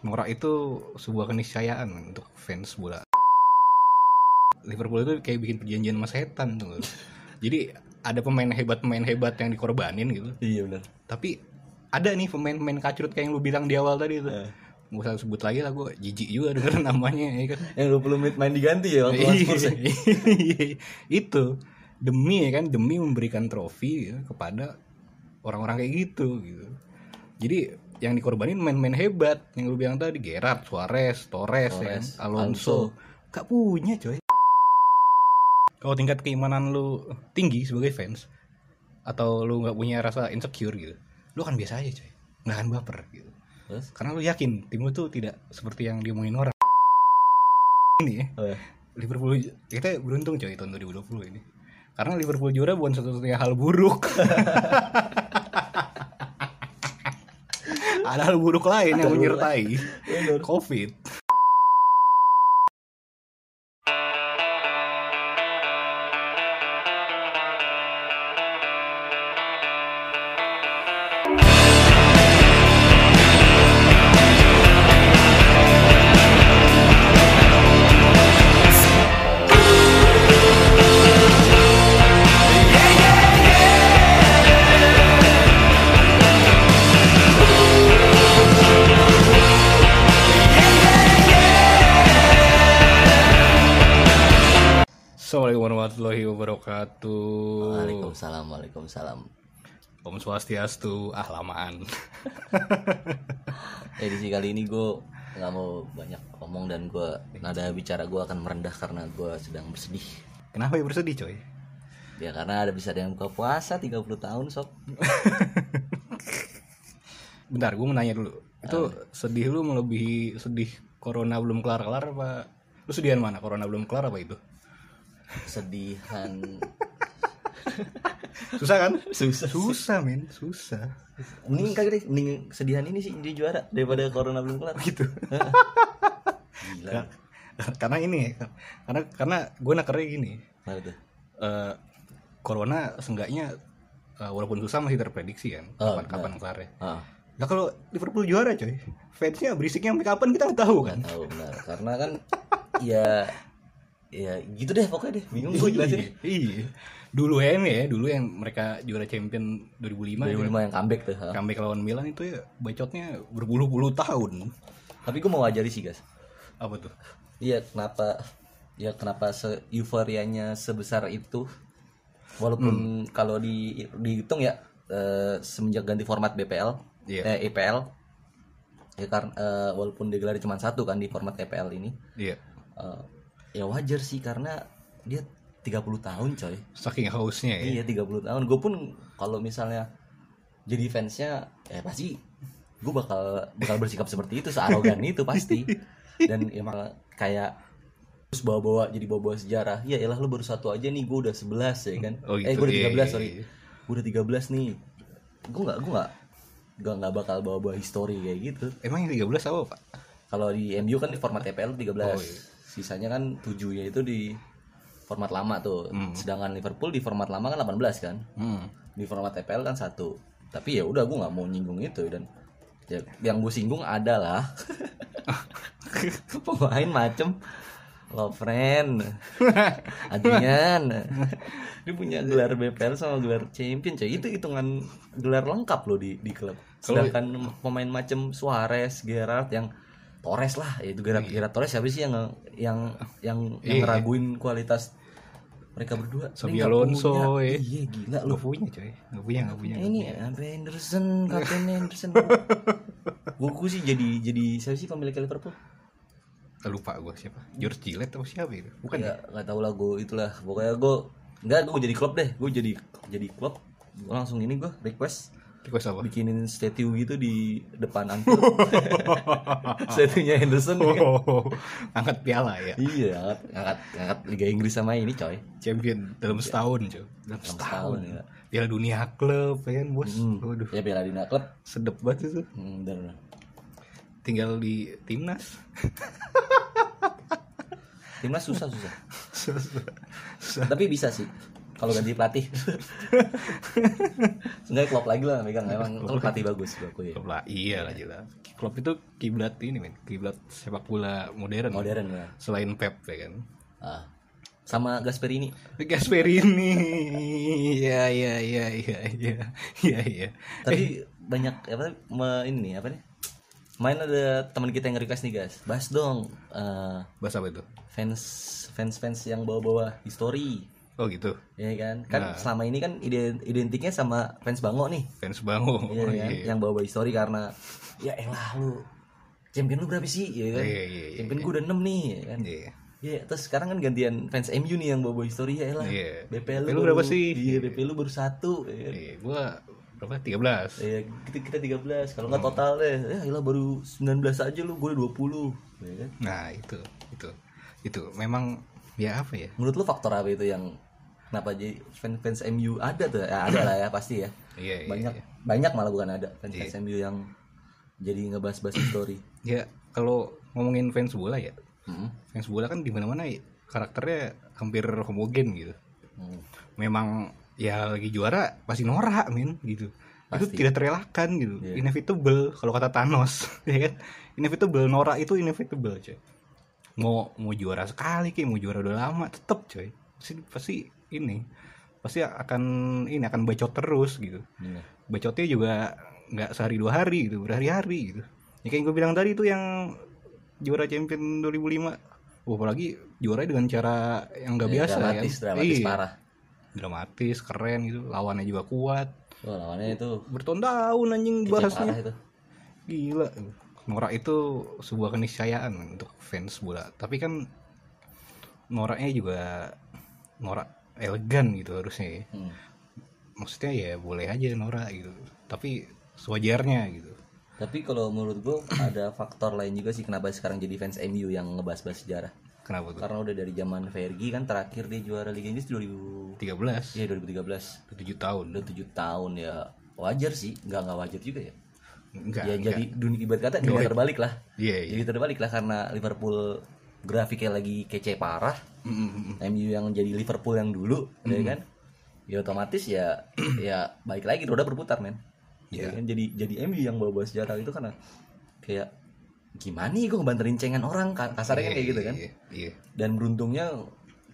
norak itu sebuah keniscayaan untuk fans bola. Liverpool itu kayak bikin perjanjian sama setan tuh. Jadi ada pemain hebat pemain hebat yang dikorbanin gitu. Iya benar. Tapi ada nih pemain-pemain kacrut kayak yang lu bilang di awal tadi tuh. Eh. nggak usah sebut lagi lah gue jijik juga denger namanya ya kan. Yang 20 menit main diganti ya waktu Spurs ya? Iya, itu. Demi ya kan demi memberikan trofi ya, kepada orang-orang kayak gitu gitu. Jadi yang dikorbanin main-main hebat. Yang lu bilang tadi Gerrard, Suarez, Torres, ya kan? Torres, Alonso. Gak punya coy. Kalau tingkat keimanan lu tinggi sebagai fans atau lu nggak punya rasa insecure gitu lu kan biasa aja coy. Nggak akan baper gitu. Terus? Karena lu yakin tim lu tuh tidak seperti yang diomongin orang. Ini ya oh, ya. Liverpool kita beruntung coy tahun 2020 ini. Karena Liverpool juara bukan satu-satunya hal buruk ada hal buruk lain yang menyertai covid Assalamualaikum warahmatullahi wabarakatuh. Waalaikumsalam Waalaikumsalam. Om Swastiastu ah lamaan edisi kali ini gue nggak mau banyak ngomong dan gue nada bicara gue akan merendah karena gue sedang bersedih. Kenapa ya bersedih coy? Ya karena ada bisa ada yang buka puasa 30 tahun sob. Bentar gue mau nanya dulu. Itu sedih lu melebihi sedih corona belum kelar kelar apa? Lu sedihan mana? Corona belum kelar apa itu sedihan susah kan? Susah susah men. Susah. Mending kagak deh mending sedihan ini sih jadi juara daripada corona belum kelar. Gitu. Gila. Karena ini karena karena gue nakernya gini. Eh, corona seenggaknya eh, walaupun susah masih terprediksi kan Oh, kapan kapan kelarnya ah. Nah kalau Liverpool juara coy fansnya berisiknya sampai kapan kita nggak tahu kan? Tahu benar. Karena kan ya ya gitu deh pokoknya deh. Bingung gue jelasin. Iya. Dulu ya ya. Dulu yang mereka juara champion 2005 ya. 2005 yang comeback tuh ha. comeback lawan Milan itu ya bacotnya berpuluh-puluh tahun. Tapi gue mau wajari sih guys. Apa tuh? Iya kenapa ya kenapa se euforianya sebesar itu? Walaupun kalau di dihitung ya eh, semenjak ganti format BPL Iya. eh EPL ya karena eh, walaupun digelar cuma satu kan di format EPL ini. Iya. Eh, ya wajar sih karena dia 30 tahun coy. Saking hausnya ya. Iya 30 tahun. Gue pun kalau misalnya jadi fansnya ya pasti gue bakal bakal bersikap seperti itu searogan itu pasti. Dan emang kayak terus bawa-bawa jadi bawa-bawa sejarah. Ya elah lu baru satu aja nih gue udah 11 ya kan? Oh, eh gitu. gue udah Iya, 13 iya, sorry. iya. gue udah 13 nih. Gue nggak gue nggak gue nggak bakal bawa-bawa histori kayak gitu. Emang yang 13 apa pak? Kalau di MU kan di format EPL 13 Oh, iya. Sisanya kan 7 nya itu di format lama tuh. Hmm. sedangkan Liverpool di format lama kan 18 kan? Hmm. di format TPL kan satu. Tapi ya udah gue nggak mau nyinggung itu. Dan ya, yang gue singgung adalah pemain macem. Lovren Adrian. Dia punya gelar BPL sama gelar champion coy itu hitungan gelar lengkap loh di di klub. Sedangkan pemain macem Suarez Gerrard yang Torres lah ya itu Gerrard, Gerrard Torres. Siapa sih yang yang yang yang Iya. ngeraguin kualitas mereka berdua? Nggak Alonso, ya. iya gila lu. Gak punya coy. Gak punya gak punya ini sampai Henderson kapten Henderson gue sih jadi jadi siapa sih pemilik Liverpool? Lupa gue siapa. George Gillette atau siapa itu? Bukan ya? nggak nggak tahu lah gue itulah. Pokoknya gue nggak gue jadi klub deh. Gue jadi jadi klub. Gue langsung ini gue request request apa? Bikinin statue gitu di depan Anfield statue-nya Henderson. Ya kan? oh, angkat piala ya. Iya angkat, angkat angkat Liga Inggris sama ini coy. Champion dalam setahun coy. Dalam setahun setahun, ya. piala dunia klub ya kan bos? Hmm. waduh. Ya Piala Dina Club sedep banget itu. Hmm, bener, tinggal di timnas. Timnas susah susah. Tapi bisa sih kalau ganti pelatih Enggak klop lagi lah megang emang kalau pelatih bagus gue akui. Klub lah iya lah jelas Klopp itu kiblat ini men, kiblat sepak bola modern. modern ya Selain Pep ya kan. ah. sama Gasperini Gasperini. Iya iya iya iya iya. Iya iya. tapi banyak apa ini apa nih main ada teman kita yang request nih guys bahas dong eh, Bahasa apa itu? fans fans fans yang bawa-bawa history Oh gitu. ya kan kan Nah. selama ini kan iden- identiknya sama fans bango nih Fans Bango. Iya Oh, kan? iya. yang bawa-bawa history karena ya elah lu champion lu berapa sih ya kan Iya, iya, iya, champion gua udah 6 nih ya kan Iya. Iya, terus sekarang kan gantian fans MU nih yang bawa-bawa history ya elah. Iya. BP BP lu, lu berapa baru- sih? Iya, BP lu baru satu ya kan. Iya, gua berapa? 13. Iya, kita kita 13. Kalau nggak total deh, ya elah baru 19 aja lu, gue udah 20. Ya kan? Nah, itu itu. Itu memang ya apa ya? Menurut lu faktor apa itu yang kenapa jadi fans fans MU ada tuh? Ya, ada lah ya pasti ya. Iya, iya, Banyak iya. banyak malah bukan ada fans fans MU yang jadi ngebahas-bahas history. Ya, kalau ngomongin fans bola ya, Hmm. fans bola kan di mana-mana ya karakternya hampir homogen gitu. Hmm. Memang ya lagi juara pasti norak men gitu. Itu Pasti. tidak terelakkan gitu. Iya. Inevitable kalau kata Thanos, ya kan? Inevitable norak itu inevitable, coy. Mau mau juara sekali kayak mau juara udah lama tetep coy. Pasti pasti ini pasti akan ini akan bacot terus gitu. Iya. bacotnya juga nggak sehari dua hari gitu berhari-hari gitu. Ya kayak gue bilang tadi itu yang juara champion 2005 Wah, apalagi juara dengan cara yang nggak Iya, biasa dramatis, kan? dramatis Iya, parah. dramatis keren gitu. Lawannya juga kuat. Wah, lawannya itu bertahun-tahun anjing kece bahasnya itu. gila. Norak itu sebuah keniscayaan untuk fans bola. Tapi kan noraknya juga norak elegan gitu harusnya ya. Hmm. maksudnya ya boleh aja norak gitu tapi sewajarnya gitu Tapi kalau menurut gue ada faktor lain juga sih kenapa sekarang jadi fans MU yang ngebahas-bahas sejarah. kenapa tuh Karena udah dari zaman Fergie kan terakhir dia juara Liga Inggris 2000 13 Iya 2013. 7 tahun Udah 7 tahun ya. Wajar sih, nggak nggak wajar juga ya. enggak ya enggak. jadi dunia ibarat kata dunia terbalik lah. iya iya Jadi terbalik lah karena Liverpool grafiknya lagi kece parah. Mm, mm, mm. MU yang jadi Liverpool yang dulu, ya kan? Ya otomatis ya ya baik lagi roda berputar, men. Ya Iya. kan? Jadi jadi MU yang bawa-bawa sejarah itu karena kayak gimana nih gue ngebanterin cengan orang ka- kasarnya kan kayak gitu kan. iya iya Dan beruntungnya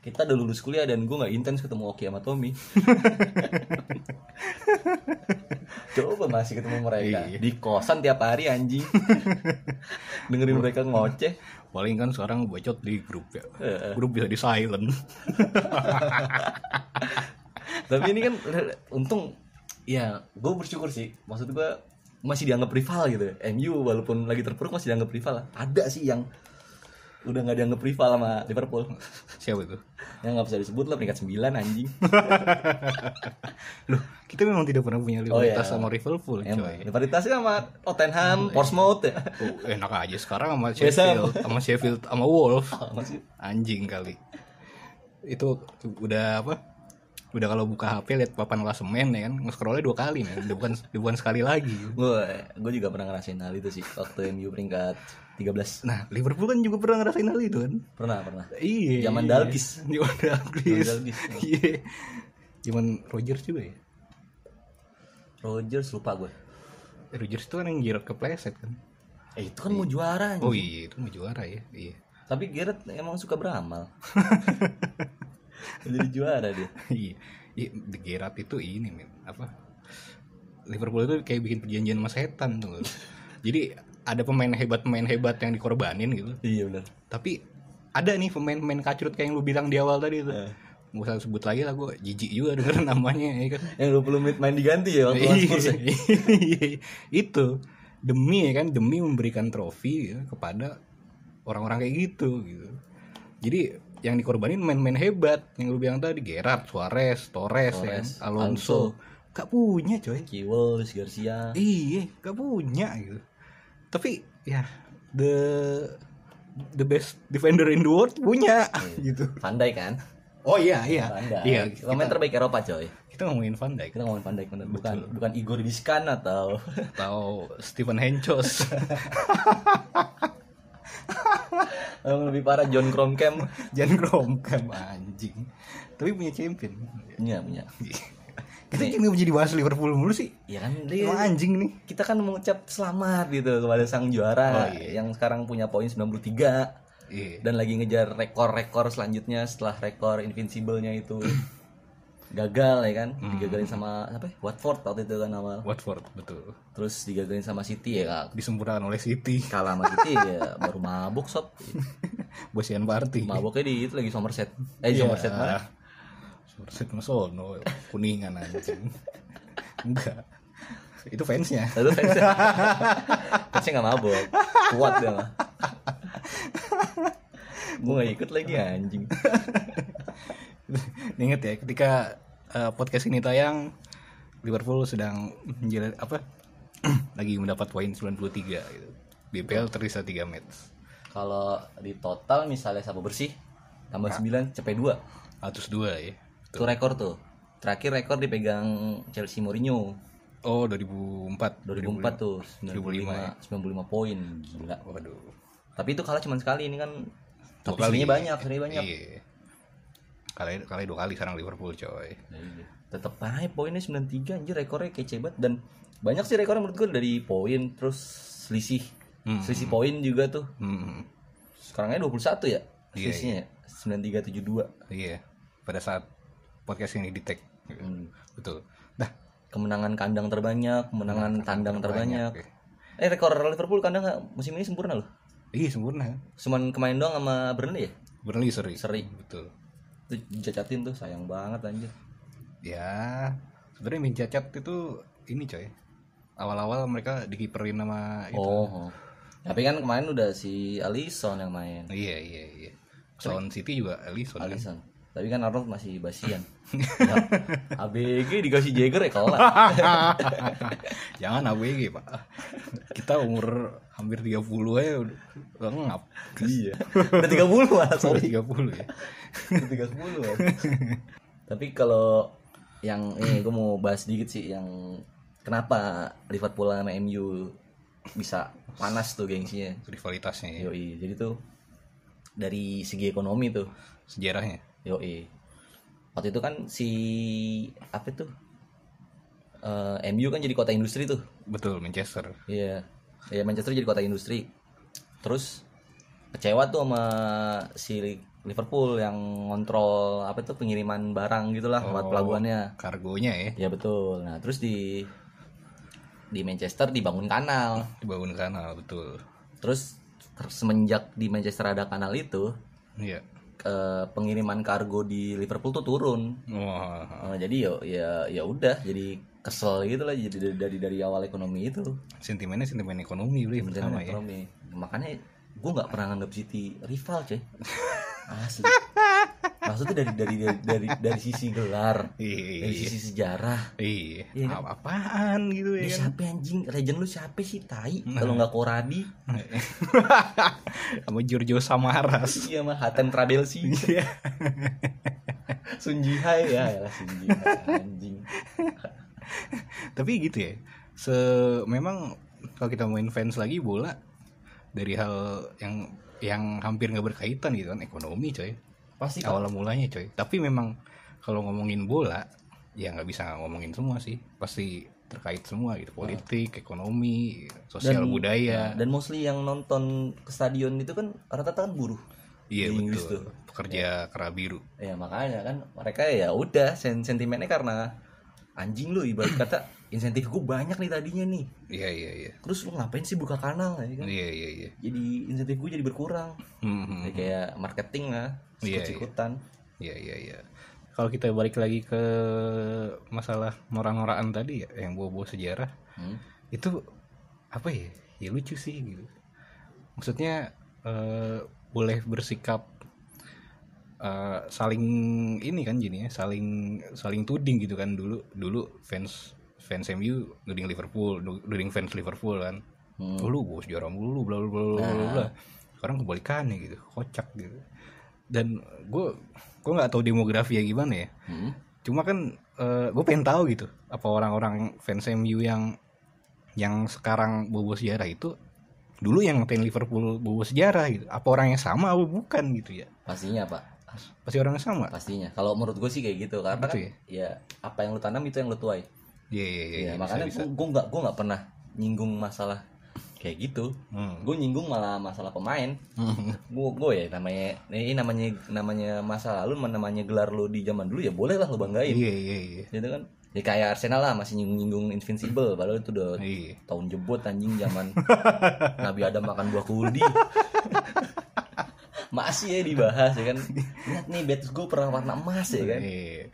kita udah lulus kuliah dan gue nggak intens ketemu Oki sama Tommy. Coba masih ketemu mereka Iya. di kosan tiap hari anjing. Dengerin mereka ngoceh. Paling kan sekarang bacot di grup ya grup bisa di silent Tapi ini kan untung ya gue bersyukur sih. Maksud gue masih dianggap rival gitu. MU walaupun lagi terpuruk masih dianggap rival. Ada sih yang udah nggak dianggap rival sama Liverpool. siapa itu yang nggak bisa disebut lah peringkat 9 anjing. loh kita memang tidak pernah punya Oh, iya. rivalitas sama Liverpool Emang coy rivalitasnya sama Tottenham, Portsmouth ya. Oh, enak aja sekarang sama Ham. Sheffield sama Sheffield sama Wolves Oh, anjing kali itu udah apa udah kalau buka HP lihat papan klasemen ya kan? Nge-scrollnya dua kali nih udah bukan udah bukan sekali lagi. Gue gue juga pernah ngerasain hal itu sih waktu MU peringkat 13 nah Liverpool kan juga pernah ngerasain hal itu kan? Pernah pernah. Iya. Zaman iya. Dalgis. zaman Dalgis Dalgis. iya. Zaman Rogers juga ya? Rogers lupa gue Rogers itu kan yang Giroud kepleset kan? Eh itu kan mau juara oh iya itu mau juara ya. Iya. Tapi Gareth emang suka beramal jadi juara dia. Iya. Iya The Gerrard itu ini men apa? Liverpool itu kayak bikin perjanjian sama setan tuh. Jadi ada pemain hebat pemain hebat yang dikorbanin gitu. Iya benar. Tapi ada nih pemain-pemain kacrut kayak yang lu bilang di awal tadi itu Eh. nggak usah sebut lagi lah gue jijik juga denger namanya ya kan? Yang 20 menit main diganti ya waktu Spurs ya? Iya, itu. Demi ya kan? Demi memberikan trofi ya, kepada orang-orang kayak gitu gitu. Jadi yang dikorbanin main-main hebat. Yang lu bilang tadi Gerrard, Suarez, Torres, ya kan? Torres, Alonso. Gak punya coy. Luis Garcia. Iya gak punya gitu. Tapi ya the the best defender in the world punya gitu. Van Dijk kan? Oh iya iya. Dijk. Iya pemain terbaik Eropa coy. Kita ngomongin Van Dijk. Kita ngomongin Van Dijk bener. bukan bukan Igor Biskan atau atau Steven Henchoz yang lebih parah John Kromkamp Jan Kromkamp anjing tapi punya champion Iya punya Kita jadi menjadi bahas Liverpool mulu sih. ya kan dia Emang anjing nih. kita kan mengucap selamat gitu kepada sang juara Oh, iya. yang sekarang punya poin 93 Iya. dan lagi ngejar rekor-rekor selanjutnya setelah rekor invincible-nya itu gagal ya kan Hmm. digagalin sama apa ya? Watford waktu itu kan awal Watford betul. terus digagalin sama City ya Disempurnakan oleh City. kalah sama City ya baru mabuk sob Bosian Party. mabuknya di itu lagi Somerset eh Iya. Somerset mana Somerset Masono, kuningan anjing. Enggak. Itu fansnya. Lalu fansnya fansnya nggak mabuk kuat dia mah gue gak ikut lagi anjing Ingat ya ketika eh, podcast ini tayang Liverpool sedang menjalani apa? lagi mendapat poin 93 gitu. BPL tersisa 3 match. kalau di total misalnya sapu bersih tambah 9 cepet 2 Atus 2 ya. itu rekor tuh terakhir rekor dipegang Chelsea Mourinho Oh 2004 2004 tuh 95 95 poin gila Waduh. tapi itu kalah cuma sekali ini kan tapi serinya banyak serinya banyak Iya. Kali kali dua kali sekarang Liverpool coy. tetap aja poinnya 93 anjir rekornya kece banget dan banyak sih rekornya menurut gue dari poin terus selisih Hmm. selisih poin juga tuh Hmm. sekarangnya 21 ya Iya, selisihnya ya 9372 Iya. Pada saat podcast ini di tag. Hmm. Betul. Dah. kemenangan kandang terbanyak kemenangan tandang terbanyak ya. eh rekor Liverpool kandang nggak musim ini sempurna loh Iya sempurna. cuman kemain doang sama Burnley ya Burnley seri. Seri. Betul. Itu dicacatin tuh sayang banget anjir Ya, sebenarnya Min Cacat itu ini coy. Awal-awal mereka dikiperin sama itu. oh, oh. tapi kan kemarin udah si Alisson yang main Iya, iya, iya. Sound City juga Alisson kan. Alisson tapi kan Arnold masih basian ya, ABG dikasih Jagger ya kelar Jangan ABG, Pak. Kita umur hampir 30 aja udah udah ngap. iya udah 30 malah sorry 30 ya. udah 30 kan. tapi kalau yang ini gue mau bahas dikit sih yang kenapa Liverpool sama MU bisa panas tuh gengsinya Rivalitasnya ya. Yoi, jadi tuh dari segi ekonomi tuh Sejarahnya. Yoi. Waktu itu kan si apa tuh? Eh, MU kan jadi kota industri tuh. Betul, Manchester. Iya. Iya Manchester jadi kota industri. Terus kecewa tuh sama si Liverpool yang ngontrol apa tuh pengiriman barang gitulah Oh. pelabuhannya. Kargonya ya. Ya betul. Nah, terus di di Manchester dibangun kanal. Dibangun kanal, betul. Terus ter- semenjak di Manchester ada kanal itu, Iya. Eh, pengiriman kargo di Liverpool tuh turun. Wah, Oh, jadi yo ya ya udah jadi kesel gitu lah jadi dari dari, dari awal ekonomi itu. Sentimennya sentimen ekonomi beli Kemudian pertama ya. ekonomi. Makanya gue nggak pernah nganggap City rival coy asli maksudnya dari dari dari dari, dari sisi gelar Iya, dari sisi sejarah. Iya. Iya kan? Apa- Apaan gitu ya kan? siapa anjing? Legend lu siapa sih? Tai. Kalau nggak Koradi. Sama Giorgio Samaras. iya mah. Hatem Trabelsi Iya. Sunjihai. Ya ya Sunjihai anjing. Tapi gitu ya. Se memang kalau kita main fans lagi bola dari hal yang yang hampir nggak berkaitan gitu kan. Ekonomi coy pasti Pak. awal mulanya coy. Tapi memang kalau ngomongin bola ya nggak bisa ngomongin semua sih. Pasti terkait semua gitu. Politik ekonomi sosial Dan- budaya. dan mostly yang nonton ke stadion itu kan rata-rata kan buruh iya Inggris betul. Pekerja kera biru ya makanya kan mereka ya udah sen sentimennya karena anjing lu ibarat kata insentif gue banyak nih tadinya nih iya iya iya terus lu ngapain sih buka kanal ya kan iya iya iya jadi insentif gue jadi berkurang Hmm, hmm, Ya, kayak marketing lah Iya, sikut-sikutan Iya iya iya. Kalau kita balik lagi ke masalah norak-norakan tadi ya, yang bawa-bawa sejarah, Hmm. itu apa ya? Ya lucu sih gitu. Maksudnya eh, boleh bersikap eh, saling ini kan jadinya, saling saling tuding gitu kan dulu dulu fans fans MU nuding Liverpool, nuding fans Liverpool kan. Hmm. Oh, lu bawa sejarah mulu bla bla bla bla bla, bla. Sekarang kebalikannya gitu, kocak gitu. Dan gue gue nggak tahu demografi ya gimana ya. Hmm. Cuma kan gue pengen tahu gitu apa orang-orang fans MU yang yang sekarang bawa sejarah itu dulu yang ngatain Liverpool bawa sejarah gitu. Apa orang yang sama apa bukan gitu ya? pastinya pak pasti orangnya sama. Pastinya. Kalau menurut gue sih kayak gitu karena Gitu kan, ya? ya apa yang lu tanam itu yang lu tuai. Iya iya iya ya, iya, makanya bisa, gue nggak gue nggak pernah nyinggung masalah kayak gitu. Hmm. gue nyinggung malah masalah pemain. Hmm. gue gue ya namanya ini namanya namanya masa lalu namanya gelar lu di zaman dulu ya boleh lah lu banggain. Iya iya iya. Gitu kan? Ya kayak Arsenal lah masih nyinggung nyinggung invincible padahal itu udah iya. tahun jebot anjing zaman Nabi Adam makan buah kuldi masih ya dibahas ya kan? Lihat nih Betis gue pernah warna emas ya kan? Iya.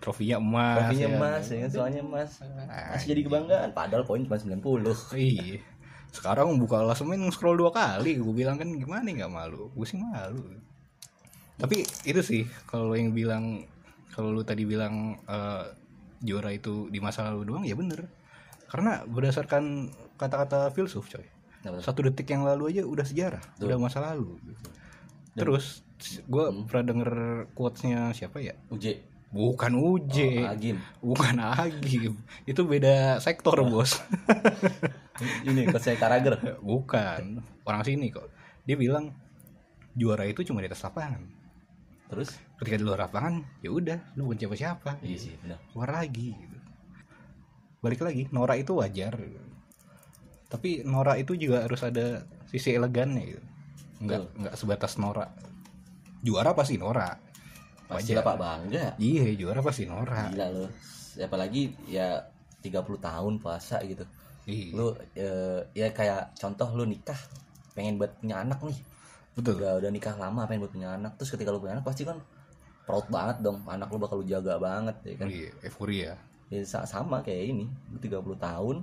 trofinya emas Trofinya ya. emas ya kan? Soalnya emas. Masih jadi kebanggaan padahal poin cuma 90 iya. Sekarang buka klasemen scroll dua kali. Gue bilang kan gimana nggak malu? Gue sih malu. Tapi itu sih kalau yang bilang kalau lu tadi bilang eh, juara itu di masa lalu doang ya bener. Karena berdasarkan kata-kata filsuf coy. Tuh? satu detik yang lalu aja udah sejarah udah masa lalu terus gue pernah denger quotesnya siapa ya? Uje bukan Uje Agim. Bukan Agim. Itu beda sektor bos. Ini saya Karager bukan. Orang sini kok. Dia bilang juara itu cuma di atas lapangan. Terus? Ketika di luar lapangan ya udah lu bukan siapa siapa iya sih benar. Keluar lagi gitu. balik lagi Nora itu wajar gitu. tapi Nora itu juga harus ada sisi elegannya gitu nggak nggak sebatas Nora. Juara pasti Nora. Pasti lah pak bangga. Iya juara pasti Nora. Gila lo apalagi ya 30 tahun puasa gitu. Iya. Lu eh, ya kayak contoh lu nikah pengen buat punya anak nih. Betul. Udah udah nikah lama pengen buat punya anak. Terus ketika lu punya anak pasti kan proud banget dong. Anak lu bakal lu jaga banget ya kan? Iya euforia. Ya, sa- sama kayak ini. Lu 30 tahun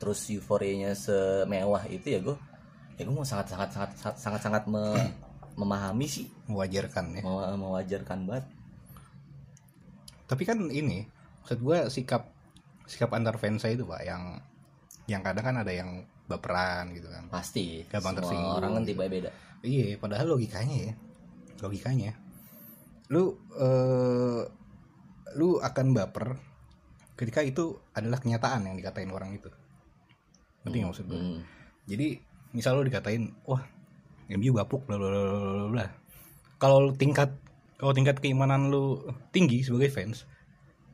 terus euforianya semewah itu ya gue ya gue mau sangat sangat sangat sangat sangat, sangat me- memahami sih. Mewajarkan ya. Mau mewajarkan banget. Tapi kan ini maksud gue sikap sikap antar fans itu pak yang yang kadang kan ada yang baperan gitu kan. Pasti. Gampang tersinggung. orang kan tiba beda. Iya padahal logikanya ya. Logikanya. Lu eh, lu akan baper ketika itu adalah kenyataan yang dikatain orang itu. Ngerti nggak maksud gue Hmm. jadi misal lu dikatain wah MU bapuk bla bla bla bla kalau tingkat kalau tingkat keimanan lu tinggi sebagai fans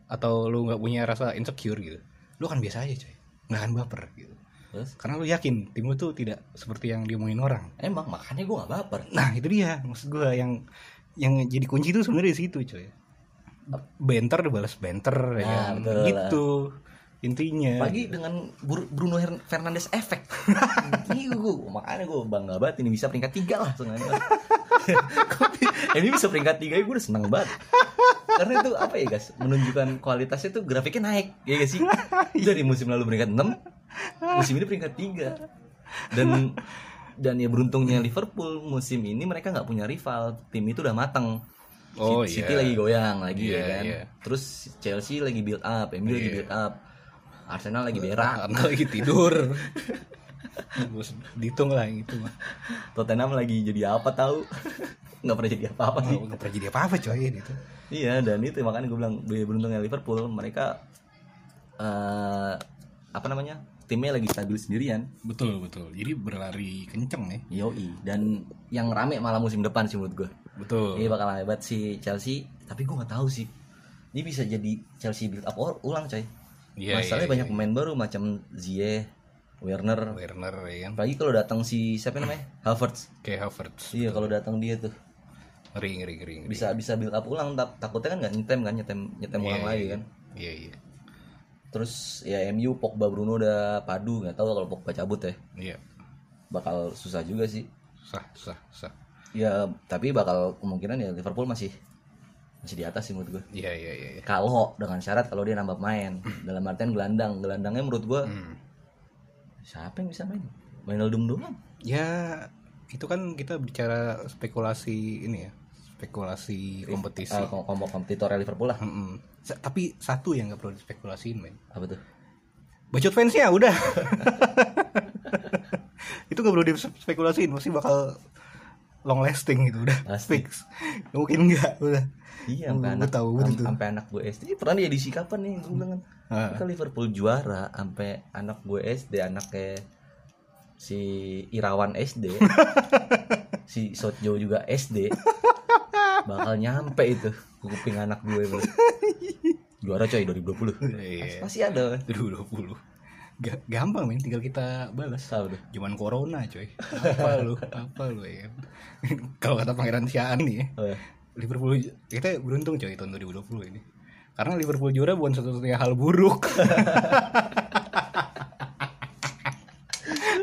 atau lu nggak punya rasa insecure gitu lu kan biasa aja coy nggak akan baper gitu. Terus? Karena lu yakin tim lu tuh tidak seperti yang diomongin orang. Emang makanya gue gak baper. Nah itu dia. Maksud gua yang yang jadi kunci itu sebenarnya di situ coy banter balas banter ya Nah, betul lah. Intinya Pagi dengan Bruno Fernandes efek. Ini gue makanya gue bangga banget ini bisa peringkat tiga lah sengaja. ini bisa peringkat tiga gue udah seneng banget. Karena itu apa ya guys menunjukkan kualitasnya tuh grafiknya naik ya gak sih dari musim lalu peringkat 6 musim ini peringkat tiga dan dan ya beruntungnya Liverpool musim ini mereka nggak punya rival tim itu udah matang Oh, City iya. lagi goyang lagi Iya, ya kan iya. terus Chelsea lagi build up MU lagi Iya. build up Arsenal lagi berak. karena lagi tidur. Dihitung lah gitu mah. Tottenham lagi jadi apa tahu nggak pernah jadi apa-apa sih. nggak pernah jadi apa-apa coy gitu iya dan itu makanya gue bilang beruntungnya Liverpool mereka eh apa namanya? Timnya lagi stabil sendirian. Betul betul. Jadi berlari kenceng nih yoi dan yang rame malah musim depan sih menurut gue betul. Ini bakal hebat si Chelsea tapi gue nggak tahu sih. Ini bisa jadi Chelsea build up or- ulang coy Iya, masalahnya iya, banyak pemain baru macam Ziyech Werner. Werner ya kan? Apalagi kalau datang si siapa namanya? Havertz. Kayak Havertz iya kalau datang dia tuh. Ngeri ngeri ngeri ngeri. bisa bisa build up ulang tak- takutnya kan nggak nyetem kan nyetem nyetem Iya, ulang iya, lagi iya. kan. Iya iya. Terus ya MU Pogba Bruno udah padu nggak tahu kalau Pogba cabut ya. Iya. Bakal susah juga sih. Sah sah sah. Ya tapi bakal kemungkinan ya Liverpool masih masih di atas sih menurut gue iya iya iya iya. kalau dengan syarat kalau dia nambah main. Dalam artian gelandang. Gelandangnya menurut gue Hmm. siapa yang bisa main? Wijnaldum doang. Ya itu kan kita bicara spekulasi ini ya. Spekulasi kompetisi. Eh, kom- kom- kompetitor Liverpool lah. Mm-mm. Sa- tapi satu yang nggak perlu dispekulasiin men. Apa tuh? Bacot fansnya udah. Itu nggak perlu dispekulasiin pasti bakal long lasting gitu udah Pasti. fix mungkin nggak udah iya sampai anak tahu sam- tuh. sampai anak gue SD pernah di edisi kapan nih gue bilang kan Ah. Ketika Liverpool juara sampai anak gue SD anaknya si Irawan SD si Sotjo juga SD bakal nyampe itu ke kuping anak gue bro. juara coy 2020 Iya. pasti ada 2020. Ga- gampang men tinggal kita balas. Cuman corona coy. Apa lu? Apa lu ya? Kalau kata Pangeran Siaan nih ya, oh, ya. Liverpool kita beruntung coy tahun 2020 ini. Karena Liverpool juara bukan satu-satunya hal buruk.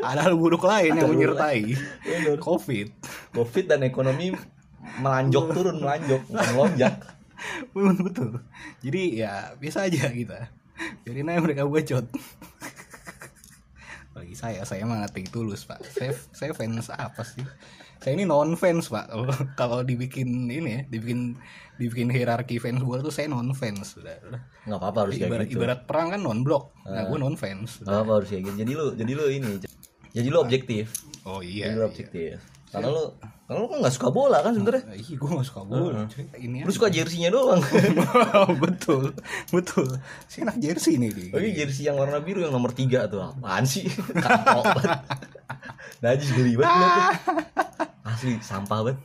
Ada hal buruk lain yang Ada buruk menyertai Bener. COVID. covid dan ekonomi melanjok turun melanjok melonjak Betul betul. Jadi ya biasa aja kita. Biarin aja mereka bacot. Bagi saya, saya mah nothing tulus pak. Saya, saya fans apa sih? Saya ini non fans pak. Kalau- dibikin ini ya, dibikin dibikin hierarki fans bola tuh saya non fans. Nggak apa-apa harus kayak Ibarat, gitu ibarat perang kan non blok. Nah, gue non fans. nggak apa harus kayak gitu jadi lu jadi lu ini jadi lu objektif Oh iya. jadi lu objektif karena lu karena lu kan nggak suka bola kan sebenarnya iya. Iya, gue gak suka bola. cuy. Ini lu suka jersey-nya doang betul, betul. Si enak jersey nih di. Oh iya jersey yang warna biru yang nomor 3 tuh apaan sih? Banget. Najis geli banget tuh. Asli sampah banget.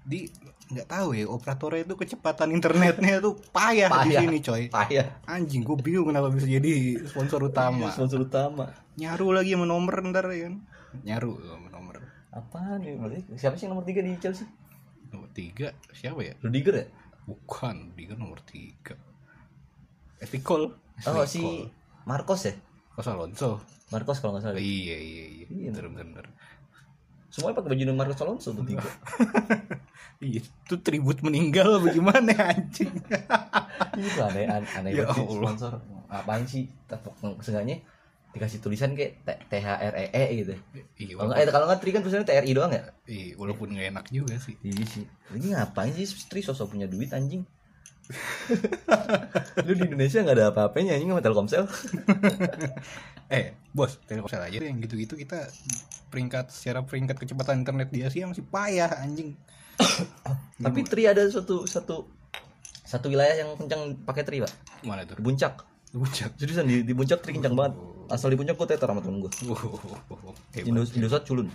di nggak tahu ya operatornya itu kecepatan internetnya tuh payah, di Payah. sini coy Payah. anjing gue bingung kenapa bisa jadi sponsor utama Sponsor utama. nyaru lagi sama nomor ntar ya kan nyaru Apaan nih? Berarti Siapa sih yang nomor 3 di Chelsea? nomor tiga siapa ya Rudiger ya? bukan dia nomor tiga Etikol Oh si Marcos ya? Kos Alonso Marcos kalau nggak salah. iya iya iya Iya. bener bener Semuanya pakai baju Marcos Alonso tuh tiga. iya itu tribut meninggal bagaimana anjing Itu aneh aneh, aneh Ya Allah. sponsor. Apaan sih? Seenggaknya dikasih tulisan kayak T- THREE gitu. iya Kalau nggak, eh, kalau nggak Tri kan tulisannya TRI doang ya? iya, walaupun nggak enak juga sih Iya sih. Ini ngapain sih Tri sosok punya duit anjing? Lu di Indonesia nggak ada apa-apanya anjing sama Telkomsel. Eh, bos, Telkomsel aja yang gitu-gitu kita peringkat secara peringkat kecepatan internet di Asia masih payah anjing. Tapi Tri ada satu satu satu wilayah yang kencang pakai Tri, Pak. Mana tuh? Di Puncak. Seriusan di, di Puncak Tri kencang banget. Asal di Puncak gue teter sama temen gue. Oh, hebat. Indo Indosat culun.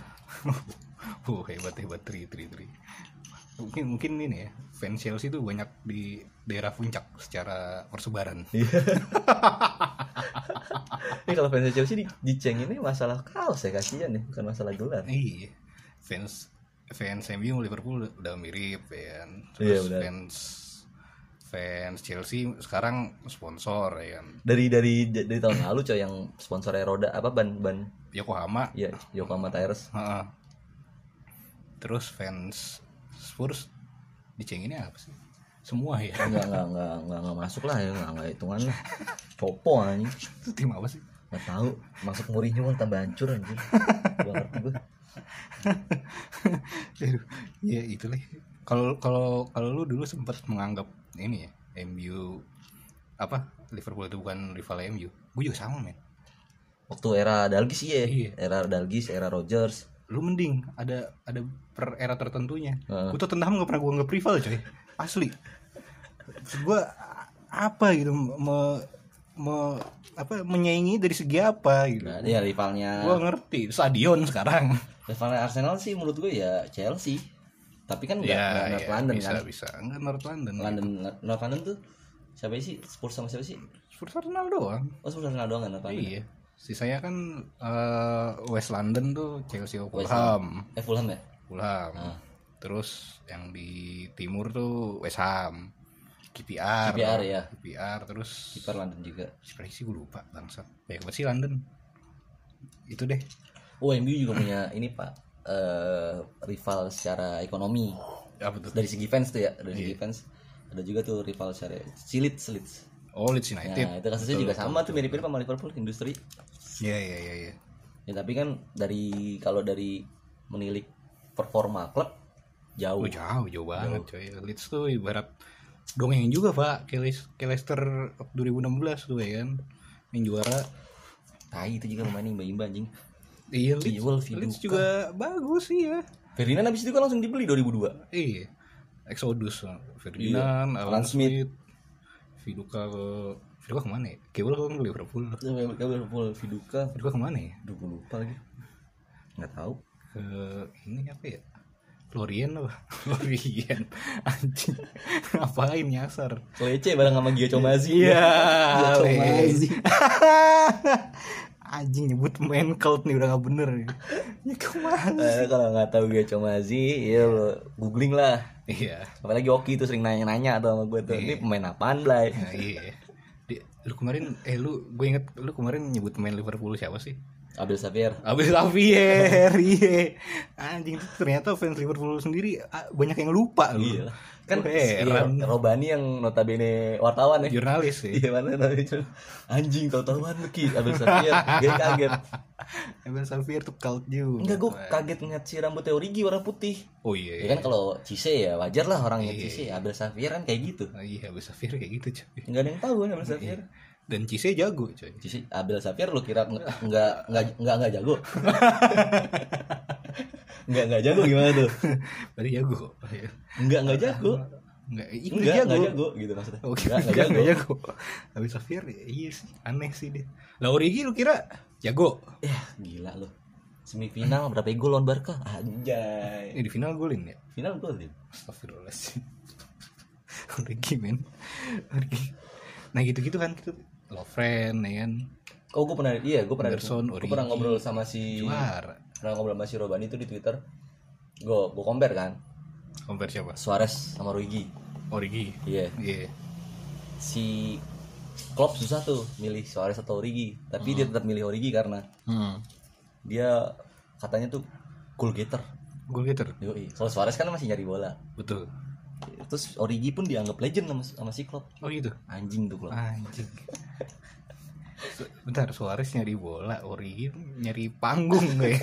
Oh, hebat hebat tri tri tri. Mungkin mungkin ini ya, fans Chelsea itu banyak di daerah puncak secara persebaran. Ini kalau fans Chelsea di, diceng ini masalah kaos ya kasihan ya, bukan masalah gelar. Iya. Fans fans MU Liverpool udah mirip ya. Iya, Terus udah. fans fans Chelsea sekarang sponsor ya kan. Dari dari dari tahun lalu coy yang sponsornya roda apa ban ban Yokohama ya Yokohama Tires. Heeh. Terus fans Spurs dicenginnya apa sih? Semua ya. Enggak enggak enggak enggak, enggak masuk lah ya, enggak enggak hitungan lah. Copo anjing. Itu tim apa sih? Nggak tahu masuk Mourinho malah tambah hancur anjir. Gua ngerti gue. Ya itulah. Kalau kalau kalau lu dulu sempat menganggap ini ya, MU apa Liverpool itu bukan rival MU. Gue juga sama men. Waktu era Dalgis iya. Iya. Era Dalgis, era Rogers. Lu mending ada ada per era tertentunya. Heeh. Gue tuh Tottenham gak pernah gue nggak rival coy. Asli. Gue apa gitu me, me- apa menyaingi dari segi apa gitu. Nah, ya rivalnya Gue ngerti. Stadion sekarang. rivalnya Arsenal sih menurut gue ya Chelsea. Tapi kan enggak enggak North ya, London bisa kan. bisa. Enggak North London. London North London tuh siapa sih? Spurs sama siapa sih? Spurs Arsenal doang. Oh Spurs Arsenal doang kan North London. Iya. Sisanya kan eh, West London tuh Chelsea Fulham. Eh Fulham ya? Fulham. Ah. Terus yang di timur tuh West Ham. KPR. KPR, ya. KPR terus Kiper London juga. siapa sih gue lupa bangsat. Banyak banget sih London. Itu deh. Oh MU juga punya ini Pak eh rival secara ekonomi Apa tuh? dari segi fans tuh ya dari Iya. segi fans ada juga tuh rival secara Silit Silit Oh Leeds United. nah itu kasusnya juga sama tuh mirip-mirip sama Liverpool industri Iya iya iya iya. ya tapi kan dari kalau dari menilik performa klub jauh Oh jauh jauh banget coy. Leeds tuh ibarat dongeng juga pak. Leicester 2016 tuh ya kan. Yang juara tai itu juga pemain imba-imba anjing Iya, Leeds, Kiwel, Leeds Viduka. juga bagus sih ya. Ferdinand abis itu kan langsung dibeli 2002 Iya. Exodus, Ferdinand, Iya, Alan Smith. Smith, Viduka ke Viduka ke mana ya? Kiwel kan ke Liverpool. Liverpool Viduka Viduka ke mana ya? Aduh gue lupa lagi nggak tahu Ke ini apa ya? Florian apa Florian anjing ngapain nyasar Lece bareng sama Gio Comazi iya Gio Comazi anjing nyebut main cult nih udah gak bener nih. Ya ke mana Eh, kalau nggak tahu Gio Comazi ya lo googling lah. Iya. Apalagi Oki tuh sering nanya-nanya tuh sama gue tuh. Ini pemain apaan Blay? Ya, iya. Di- lu kemarin eh lu gue inget lu kemarin nyebut main Liverpool siapa sih? Abdul Safir Abis Xavier, iya. Anjing ternyata fans Liverpool sendiri ah, banyak yang lupa lu. iya kan heran. iya, Robani yang notabene wartawan ya Jurnalis sih. iya mana namanya anjing tahu-tahuan lu Ki Abdul Safir gue kaget Abis Xavier tuh cult juga. enggak gue kaget ngeliat si rambutnya Origi warna putih Oh iya. ya kan kalau Cise ya wajar lah orangnya Cise Abdul Safir kan kayak gitu Oh, iya Abis Xavier kayak gitu coy. nggak ada yang tahu kan Abdul Safir Dan Cise jago coy. Cise Abdul Safir lu kira nggak nggak nggak nggak nggak jago nggak nggak jago gimana tuh Berarti jago. Iya. nggak nggak jago Enggak, iya Enggak, jago. enggak jago gitu maksudnya. Oke, Enggak, enggak enggak, jago. enggak jago. Abis Xavier iya sih, aneh sih dia. Lah Origi lu kira jago? Ya, gila lo. Semifinal berapa gol lawan Barca? Anjay. Eh, di final golin ya? Final gol dia. Astagfirullahaladzim Origi men Origi Nah gitu-gitu kan gitu friend ya kan Oh, gue pernah iya, gue pernah Anderson, gue pernah ngobrol sama si Juara pernah ngobrol sama si Robani itu di Twitter. Gue gue compare kan, Compare siapa? Suarez sama Origi. Origi Iya. Iya Si Klopp susah tuh milih Suarez atau Origi, tapi dia tetap milih Origi karena hmm. dia katanya tuh goal getter. Goal getter Yoi. Kalau Suarez kan masih nyari bola. Betul Terus Origi pun dianggap legend sama, sama si Klopp. Oh gitu Anjing tuh Klopp. Anjing Bentar Suarez nyari bola Origi nyari panggung gue.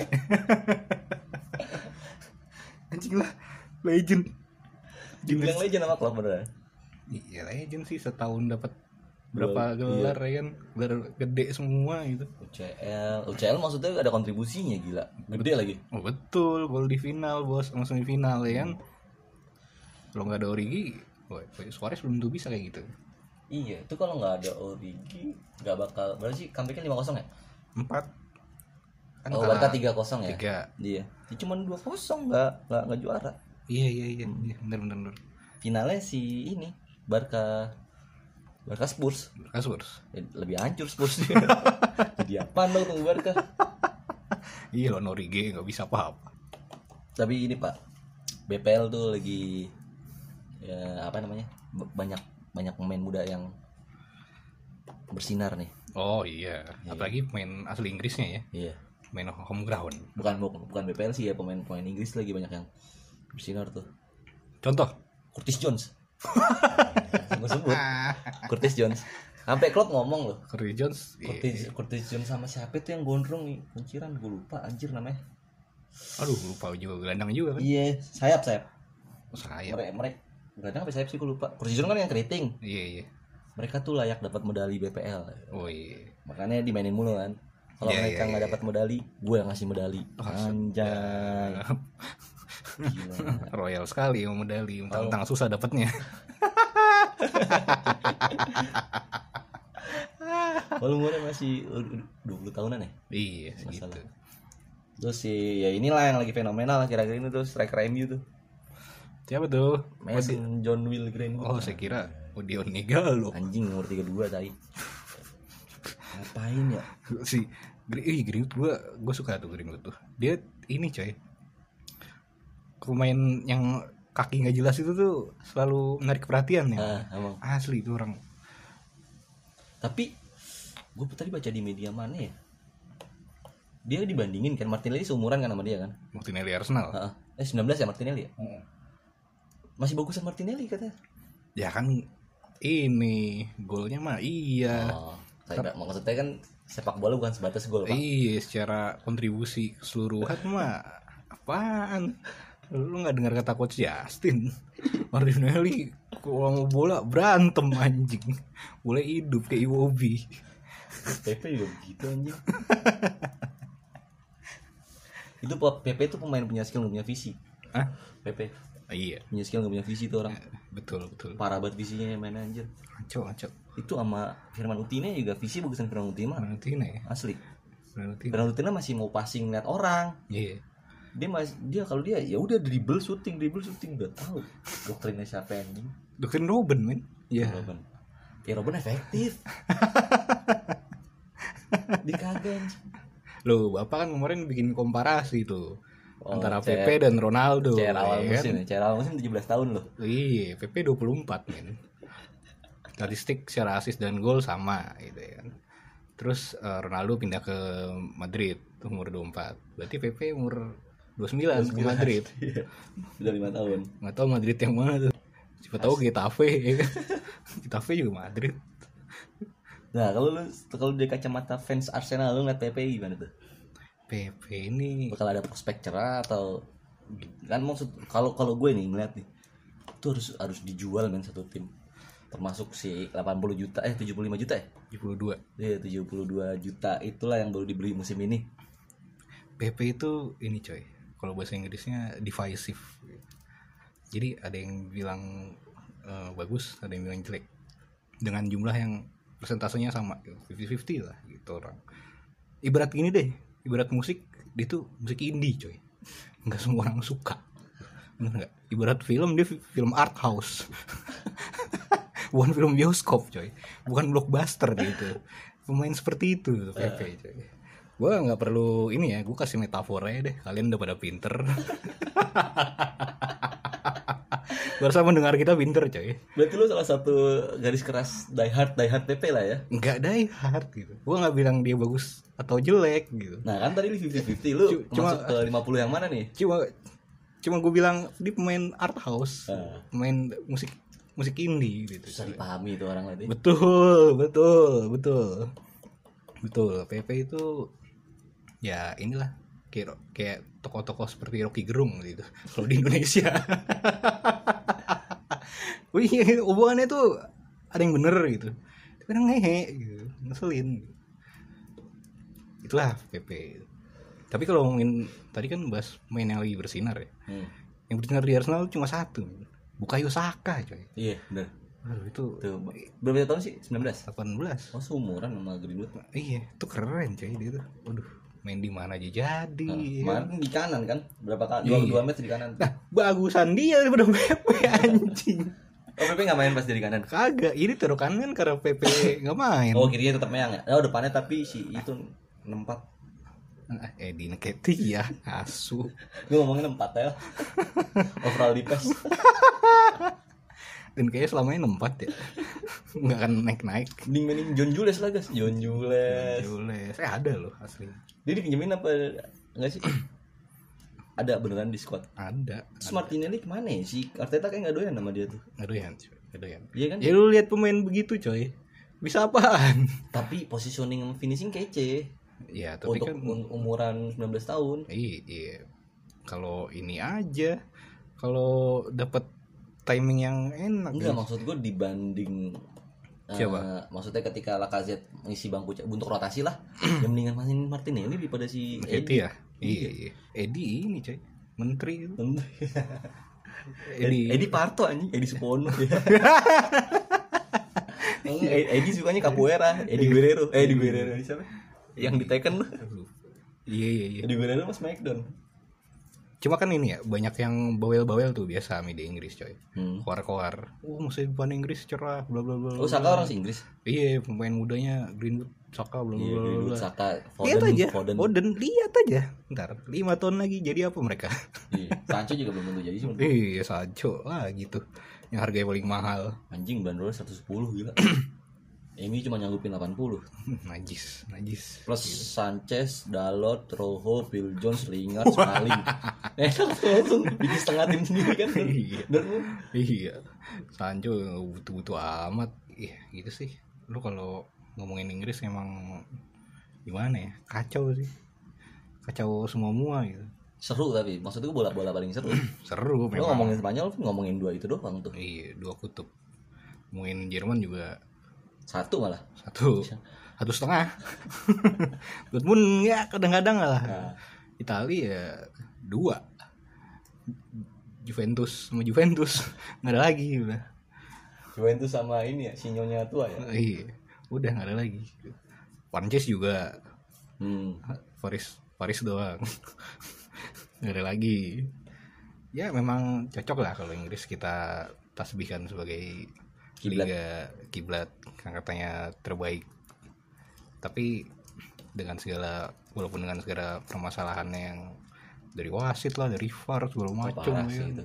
Anjing lah Legend. Dibilang legend. sama Klopp beneran. Iya legend sih setahun dapat berapa gelar ya kan? Gelar gede semua gitu. UCL, UCL maksudnya ada kontribusinya gila, gede lagi. Oh betul, gol di final bos, sama semifinal ya kan. Kalau nggak ada Origi, Suarez belum tuh bisa kayak gitu. Iya, itu kalau nggak ada Origi nggak bakal berarti comebacknya lima kosong ya? Empat. Kan oh. Barca tiga kosong ya? Tiga. Iya, ya, cuma dua kosong nggak nggak nggak juara. Iya iya iya, iya bener bener bener. Finalnya si ini Barca Barca Spurs Kasurs. Ya, lebih hancur Spurs Jadi apa dong tunggu Barca? Iya loh Origi nggak bisa apa-apa. Tapi ini Pak, BPL tuh lagi ya apa namanya? banyak banyak pemain muda yang bersinar nih. Oh iya, apalagi pemain asli Inggrisnya ya, Iya. main home ground. Bukan bukan BPL sih ya pemain-pemain Inggris lagi banyak yang bersinar tuh. Contoh. Curtis Jones. Gue sebut Curtis Jones. Sampai Klopp ngomong loh. Curry Jones. iya. Curtis, Curtis Jones sama siapa itu yang gondrong nih? Kunciran gue lupa anjir namanya. Aduh lupa juga gelandang juga kan. Iya, sayap sayap. Oh, saya. Mereka mereka Gelandang apa sayap sih gue lupa. Curtis Jones kan yang keriting. Iya iya. Mereka tuh layak dapat medali BPL. Oh iya. Makanya dimainin mulu kan. Kalau Iya, mereka iya, nggak iya. dapat medali, gue yang ngasih medali. Anjay. Gila. Royal sekali mau medali, mentang-mentang susah dapatnya. Kalau umurnya masih uh, 20 tahunan ya? iya. Masalah. Terus si ya inilah yang lagi fenomenal kira-kira ini tuh striker MU tuh. Siapa tuh? Mason John Will Green. Oh, saya kira Odion Nigalo. Anjing umur 32 tadi. Ngapain ya? si Ih, Greenwood gua gua suka tuh Greenwood tuh. Dia ini coy. Pemain yang kaki nggak jelas itu tuh selalu menarik perhatian ya. Ah, emang. Asli itu orang. Tapi gue tadi baca di media mana ya? Dia dibandingin kan Martinelli seumuran kan sama dia kan? Martinelli Arsenal. Heeh. Eh 19 ya Martinelli ya? Masih bagusan Martinelli katanya. Ya kan ini golnya mah iya. Oh, saya nggak- maksudnya kan sepak bola bukan sebatas gol, Pak. Iya, secara kontribusi keseluruhan mah apaan? Lu nggak dengar kata coach Justin? Martinelli kalau mau bola berantem anjing. Boleh hidup kayak Iwobi. PP juga begitu anjing. itu PP itu pemain punya skill punya visi. Ah, iya, punya skill nggak punya visi tuh orang. betul betul. Parah banget visinya main anjir. Ngaco ngaco. Itu sama Firman Utine juga visi bagusan Firman Utine mah Valentina ya. asli. Valentina. Firman Utine masih mau passing lihat orang. Iya. dia masih dia kalau dia ya udah dribble shooting dribble shooting udah tahu doktrinnya siapa anjing doktrin Robin men ya Robin ya Robin efektif dikagak lo bapak kan kemarin bikin komparasi tuh Oh, antara CR PP dan Ronaldo CR awal ya kan? musim ya CR awal musim 17 tahun loh Iya, PP 24 men. Statistik secara asis dan gol sama gitu ya kan. Terus eh, Ronaldo pindah ke Madrid umur 24. Berarti PP umur 29 ke Madrid. Iya. udah lima tahun Nggak tahu Madrid yang mana tuh. Siapa tahu Getafe ya kan. Getafe juga Madrid. nah kalau lu kalau dari kacamata fans Arsenal lu ngeliat PP gimana tuh PP ini bakal ada prospek cerah atau kan maksud kalau kalau gue nih ngeliat nih itu harus harus dijual kan satu tim termasuk si 80 juta eh 75 juta ya 72. Iya 72 juta itulah yang baru dibeli musim ini PP itu ini coy. Kalau bahasa Inggrisnya divisive. Jadi ada yang bilang eh, bagus, ada yang bilang jelek. Dengan jumlah yang persentasenya sama, 50-50 lah gitu orang. Ibarat gini deh, ibarat musik, dia tuh musik indie coy. Nggak semua orang suka. Bener nggak? Ibarat film dia fi- film art house. Bukan film bioskop coy. Bukan blockbuster gitu. Pemain seperti itu PP coy. Gue nggak perlu ini ya, gue kasih metafora ya deh. Kalian udah pada pinter. Berasa mendengar kita pinter coy. berarti lu salah satu garis keras die hard die hard PP lah ya Nggak die hard gitu. Gue nggak bilang dia bagus atau jelek gitu. nah kan tadi lu 50-50 lu Cuma- masuk ke 50 yang mana nih Cuma cuma gue bilang dia pemain art house, Ah. pemain musik musik indie gitu. susah dipahami itu orang lain Betul, betul, betul. Betul. PP itu ya inilah kayak kayak tokoh-tokoh seperti Rocky Gerung gitu. Kalau di Indonesia. Wih, hubungannya tuh ada yang bener gitu. Tapi kadang ngehe gitu, ngeselin. Itulah PP. Tapi kalau ngomongin tadi kan bahas main yang lagi bersinar ya. hmm. Yang bersinar di Arsenal cuma satu. Bukayo Saka coy. iya bener Aduh, itu tuh berapa tahun sih 19 18. oh seumuran sama Greenwood Iya, itu keren coy dia tuh. Waduh, main di mana aja jadi. ya. kemarin di kanan kan berapa kali dua, Iya. dua match di kanan Nah, bagusan dia daripada Pepe anjing. Oh PP nggak main pas dari kanan Kagak, ini terokan kan karena Pepe nggak main. oh kirinya tetap meyang ya oh depannya tapi si itu 64 Ah, Edi Neketi ya, asu. gue ngomongin 4 ya overall di PES Dan kayaknya selama ini nempat ya. Nggak akan naik-naik. mending mainin John Jules lah guys John Jules Jules, saya ada loh asli. dia dipinjemin apa enggak sih ada beneran di squad Ada. Terus Martinelli ke mana ya? Si Arteta kayak gak doyan sama dia tuh Nggak doyan, coy. Nggak doyan. Iya kan? Ya lu lihat pemain begitu coy. Bisa apaan? Tapi positioning sama finishing kece Ya, tapi Untuk kan um- umuran 19 tahun Iya, iya. Kalau ini aja, kalau dapat timing yang enak. Enggak maksud gue dibanding eh, Siapa? maksudnya ketika Lacazette ngisi bangku untuk rotasi lah yang mendingan mainin Martinelli daripada si Edi ya. Iya, iya. Edi ini coy, menteri itu. Edi Edi. Edi Parto anjing Edi Supono Edi, Edi sukanya capoeira Edi Guerrero eh Edi Guerrero siapa yang di Tekken Iya, iya, iya. Edi Guerrero mas Smackdown Cuma kan ini ya, banyak yang bawel-bawel tuh biasa media Inggris coy. hmm. Koar-koar. Oh, musim depan Inggris cerah, bla bla bla. Oh Saka orang sih Inggris Iya, pemain mudanya Greenwood, Saka, bla bla Iya bla. Saka Lihat Foden aja, Foden Foden, lihat aja. Ntar, lima tahun lagi jadi apa mereka? Iya. Sancho juga belum tentu jadi sih Iya, Sancho lah gitu. Yang harganya paling mahal. anjing bandrol 110 gila Emi cuma nyanggupin 80 najis, najis. plus Sanchez, Dalot, Rojo, Phil Jones, Lingard, Smalling enak tuh langsung bikin setengah tim sendiri kan Iya. Iya. Sancho butuh-butuh amat. Iya, gitu sih. Lu kalau ngomongin Inggris emang gimana ya? Kacau sih. Kacau semua mua gitu. seru tapi maksud gue bola-bola paling seru Seru memang. ngomongin Spanyol ngomongin dua itu doang tuh Iya, dua kutub. Ngomongin Jerman juga satu malah satu satu setengah. Dortmund ya kadang-kadang lah. Nah. Italia ya dua. Juventus sama Juventus nggak ada lagi udah. Juventus sama ini ya sinyonya tua ya Iya, udah nggak ada lagi. Pances juga hmm. Paris Paris doang. nggak ada lagi ya memang cocok lah kalau Inggris kita tasbihkan sebagai Kiblat. liga kiblat yang katanya terbaik tapi dengan segala walaupun dengan segala permasalahannya yang dari wasit lah dari VAR segala macam ya. itu.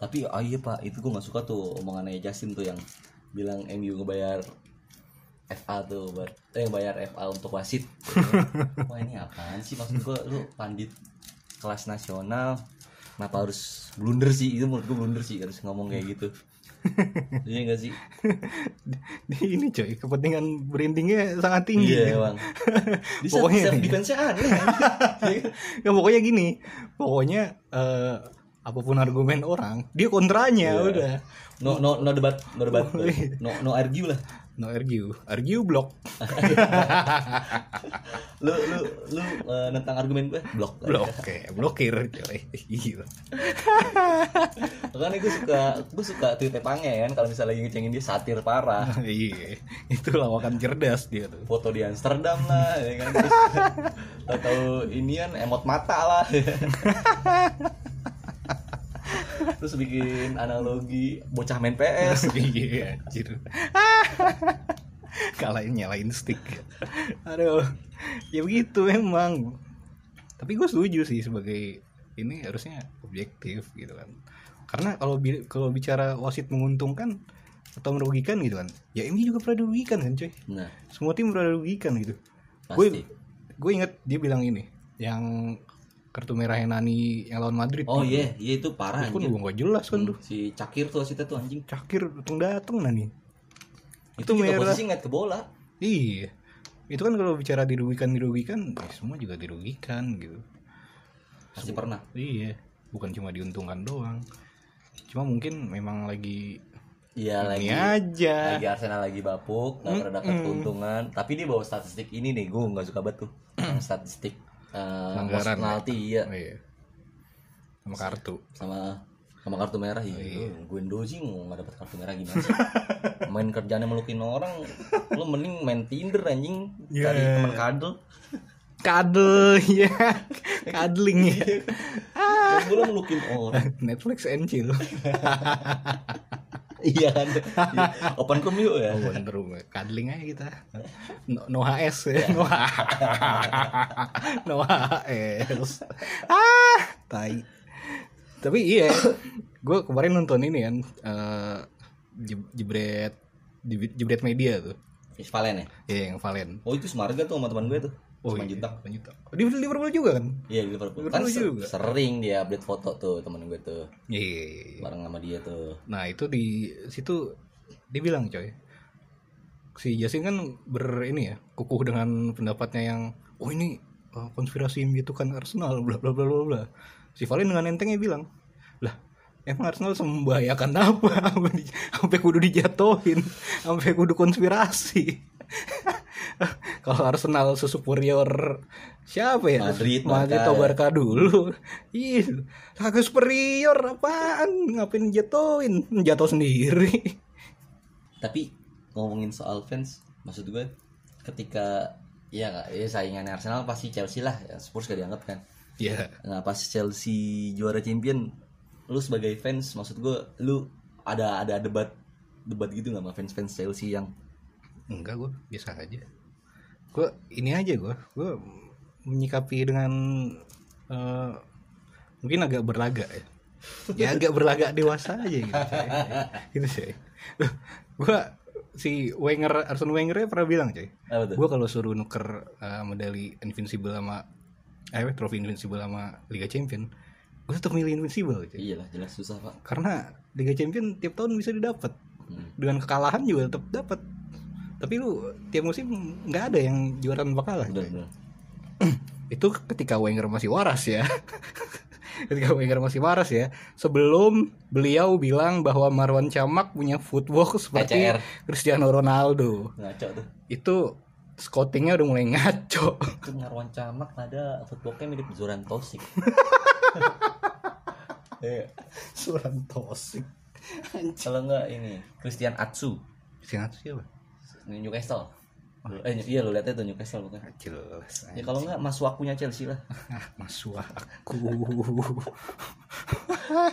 Tapi oh iya pak, itu gue nggak suka tuh omongannya Justin tuh yang bilang MU ngebayar FA tuh buat eh bayar FA untuk wasit. Wah ini apaan sih maksud gue lu pandit kelas nasional kenapa harus blunder sih itu menurut gue blunder sih harus ngomong kayak gitu. Iya gak sih? ini coy kepentingan brandingnya sangat tinggi Iya bang. Di Pokoknya- self defense-nya aneh. anjing. ya pokoknya gini pokoknya eh, apa pun argumen orang dia kontranya Iya. udah no no no debat no debat no no argue lah. No argue. Argue block. Lu lu lu eh, nentang argumen gue blok. blok kayak blokir. Gila. Makanya gue suka gue suka tweetnya Pange kan. Kalau misalnya lagi ngecengin dia satir parah. iya. Itu lawakan cerdas dia tuh. Foto di Amsterdam lah ya kan. Terus tahu ini kan emot mata lah. Terus bikin analogi bocah main PS. iya anjir. Kalahin nyalain stick. Aduh. Ya begitu memang tapi gue setuju sih sebagai ini harusnya objektif gitu kan. Karena kalau bi- kalau bicara wasit menguntungkan atau merugikan gitu kan ya ini juga pernah dirugikan kan coy Nah, semua tim pernah dirugikan gitu. Gue gue inget dia bilang ini yang kartu merahnya Nani yang lawan Madrid Oh iya, iya itu parah itu kan gue gak jelas kan tuh Si Cakir tuh wasitnya tuh anjing. cakir dateng dateng Nani Itu, juga merah. posisi ngeliat ke bola. Iya. Itu kan kalau bicara dirugikan dirugikan, ya semua juga dirugikan gitu. Pasti pernah. Iya. Bukan cuma diuntungkan doang. Cuma mungkin memang lagi Iya lagi aja. lagi Arsenal lagi bapuk nggak pernah dapat keuntungan tapi dia bawa statistik ini nih gue nggak suka banget tuh Yang statistik uh, Pelanggaran, ya? penalti iya Oh, iya. Sama kartu. sama sama kartu merah iya gue dozi mau nggak dapat kartu merah gimana sih main kerjanya melukin orang lu mending main Tinder anjing Iya. cari teman kadel Kadel ya. Kadling ya. gue melukin orang Netflix and chill. iya kan Iya. open com yuk ya Oh, bener kadling aja kita. No, no HS ya. No, no HS. Ah, tai. Tapi iya, gue kemarin nonton ini kan eh, jeb- jebret jeb- jebret media tuh. Valen ya Iya yang Valen. oh itu semarga tuh sama teman gue tuh Oh, sama iya, Jintang Panjutak. Di Liverpool juga kan? Iya di Liverpool. Liverpool Kan juga. sering dia update foto tuh temen gue tuh Iya. bareng sama dia tuh. Nah itu di situ dia bilang coy si Jasin kan ber ini ya kukuh dengan pendapatnya yang oh ini uh, konspirasi gitu kan Arsenal bla bla bla bla bla si Valen dengan entengnya bilang lah emang Arsenal membahayakan apa sampai kudu dijatuhin sampai kudu konspirasi kalau Arsenal sesuperior siapa ya? Madrid, Madrid atau Barca dulu. Ih kagak superior apaan? Ngapain jatuhin? Jatuh sendiri. Tapi ngomongin soal fans, maksud gue ketika ya ya saingannya Arsenal pasti Chelsea lah, ya, Spurs gak dianggap kan. ya Nah pas Chelsea juara champion, lu sebagai fans, maksud gue lu ada ada debat debat gitu nggak sama fans fans Chelsea yang? Enggak gue biasa aja gue ini aja gue gue menyikapi dengan eh, mungkin agak berlagak ya ya agak berlagak dewasa aja gitu coy. gitu sih gue si Wenger Arsene Wenger pernah bilang coy tuh? gue kalau suruh nuker eh, medali Invincible sama eh trofi Invincible sama Liga Champion gue tetap milih Invincible coy. Iya lah jelas susah pak. karena Liga Champion tiap tahun bisa didapat Hmm. dengan kekalahan juga tetap dapat tapi lu tiap musim nggak ada yang juara tanpa kalah Bener, itu ketika Wenger masih waras ya ketika Wenger masih waras ya sebelum beliau bilang bahwa Marwan Camak punya footwork seperti PCR. Cristiano Ronaldo Ngaco tuh. itu scoutingnya udah mulai ngaco Itu Marwan Camak ada footballnya mirip Zoran Tosik. Iya. Suran tosik Kalau enggak ini Christian Atsu siapa Newcastle. Eh iya lo lihatnya tuh Newcastle bukan. jelas Ya kalau nggak Masuakunya Chelsea lah. ah masuk aku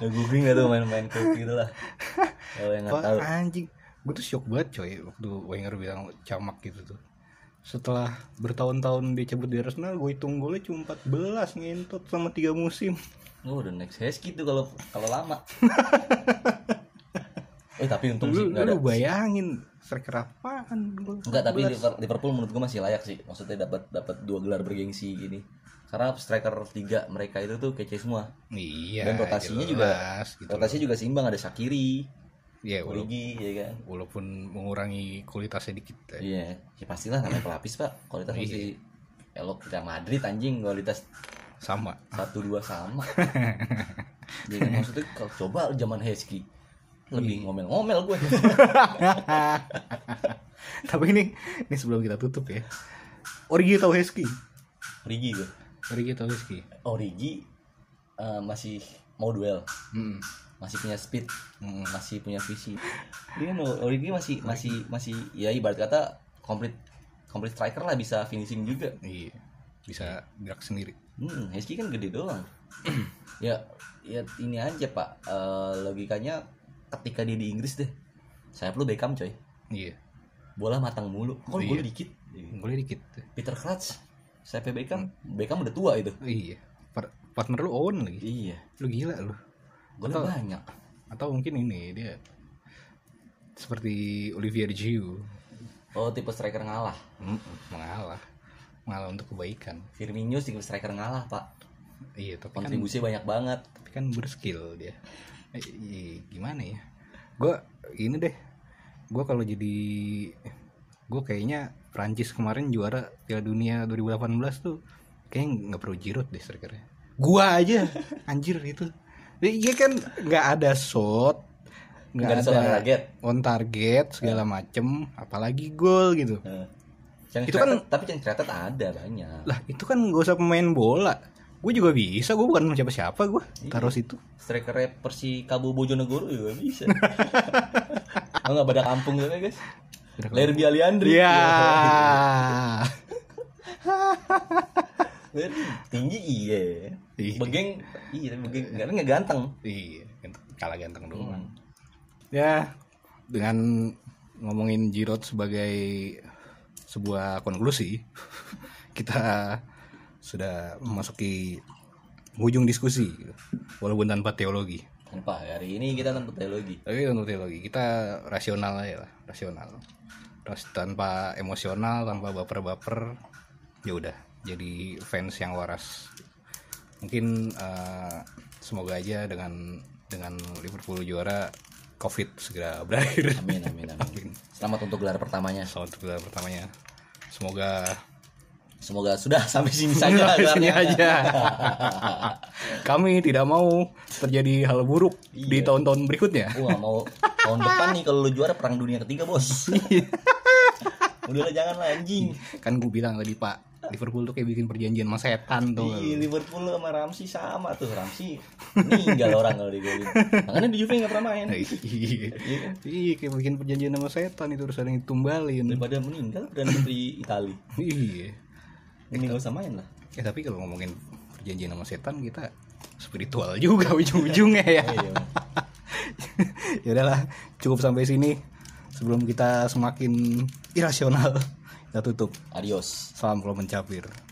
Ya googling gak tuh main-main kayak gitu lah. Kalau yang nggak Pak tahu. anjing gue tuh shock banget coy waktu Wenger bilang camak gitu tuh setelah bertahun-tahun dia cabut di Arsenal gue hitung golnya cuma 14 ngentot sama tiga musim Oh udah next Hesky tuh kalau kalau lama. eh tapi untung sih lu, nggak ada. lu bayangin striker apaan gua. Enggak tapi Liver- Liverpool menurut gue masih layak sih. Maksudnya dapat dapat dua gelar bergengsi gini. Karena striker tiga mereka itu tuh kece semua. iya Dan rotasinya juga jelas, gitu rotasinya juga seimbang ada Shakiri, ya wala- Origi ya kan. walaupun mengurangi kualitasnya dikit ya. Iya, ya pastilah namanya pelapis pak. Kualitas Iya. masih elok Real Madrid anjing kualitas sama satu dua sama. Jadi maksudnya kalau coba zaman Hesky lebih Iya. ngomel-ngomel gue. tapi ini ini sebelum kita tutup ya Origi tahu Hesky Origi gue. Origi tahu Hesky Origi eh, masih mau duel, hmm. masih punya speed, Hmm. masih punya visi. Dia kan Origi masih masih masih ya ibarat kata komplit komplit striker lah bisa finishing juga. iya bisa gerak sendiri Hmm, Hesky kan gede doang. ya, ya ini aja pak. Eh, logikanya ketika dia di Inggris deh, saya perlu Beckham coy. iya Bola matang mulu. Kok Iya. gol dikit? boleh dikit Peter Crouch, saya Beckham. Beckham udah tua itu. iya Par- partner lu Owen lagi Iya. lu gila lu Atau- banyak. atau mungkin ini dia seperti Olivier Giroud Oh tipe striker ngalah. Mm, mengalah mengalah untuk kebaikan Firmino tipe striker ngalah pak. iya tapi kan Kontribusinya banyak banget. tapi kan berskill dia eh, iya, gimana ya? Gue ini deh gue kalau jadi gue kayaknya Prancis kemarin juara Piala Dunia 2018 tuh kayaknya nggak perlu Giroud deh strikernya gua aja anjir itu. Dia kan nggak ada shot Nggak ada ada target. on target segala macem apalagi gol gitu. Nah, Yang Itu kan- tapi yang catat ada banyak. lah itu kan gak usah pemain bola gue juga bisa gue bukan siapa siapa gue taruh situ Striker Persi Kabo Bojonegoro juga bisa. Oh nggak pada kampung juga guys. Lerby Aliandri. Iya. Lerby tinggi iya. Iya. Begeng iya tapi begeng nggak nggak ganteng. Iya, kalah ganteng doang. Hmm. Ya, dengan ngomongin Giroud sebagai sebuah konklusi, kita sudah memasuki ujung diskusi, gitu. walaupun tanpa teologi. Tanpa hari ini kita tanpa teologi. Tapi untuk teologi kita rasional aja lah, rasional. Terus tanpa emosional, tanpa baper-baper, ya udah jadi fans yang waras. Mungkin eh, semoga aja dengan dengan Liverpool juara, COVID segera berakhir. Amin amin amin. Amin. Selamat untuk gelar pertamanya. Selamat untuk gelar pertamanya. Semoga Semoga sudah sampai sini saja. Sampai sini gelarnya. aja. Kami tidak mau terjadi hal buruk di Iya. tahun-tahun berikutnya. Wah mau tahun depan nih kalau lu juara perang dunia ketiga bos. Udah lah jangan lah anjing. Kan gue bilang tadi Pak, Liverpool tuh kayak bikin perjanjian sama setan tuh. Iya Liverpool sama Ramsey sama tuh Ramsey meninggal orang kalau digolin. Makanya di Juve nggak pernah main. Iya, Iya kan? iya kayak bikin perjanjian sama setan itu harus ada yang ditumbalin. Daripada meninggal dan menteri Itali. Iya. Ini nggak usah main lah. Ya tapi kalau ngomongin perjanjian sama setan kita spiritual juga ujung-ujungnya ya. Oh, iya. ya udahlah, cukup sampai sini. Sebelum kita semakin irasional, kita tutup. Adios. Salam kalau mencapir.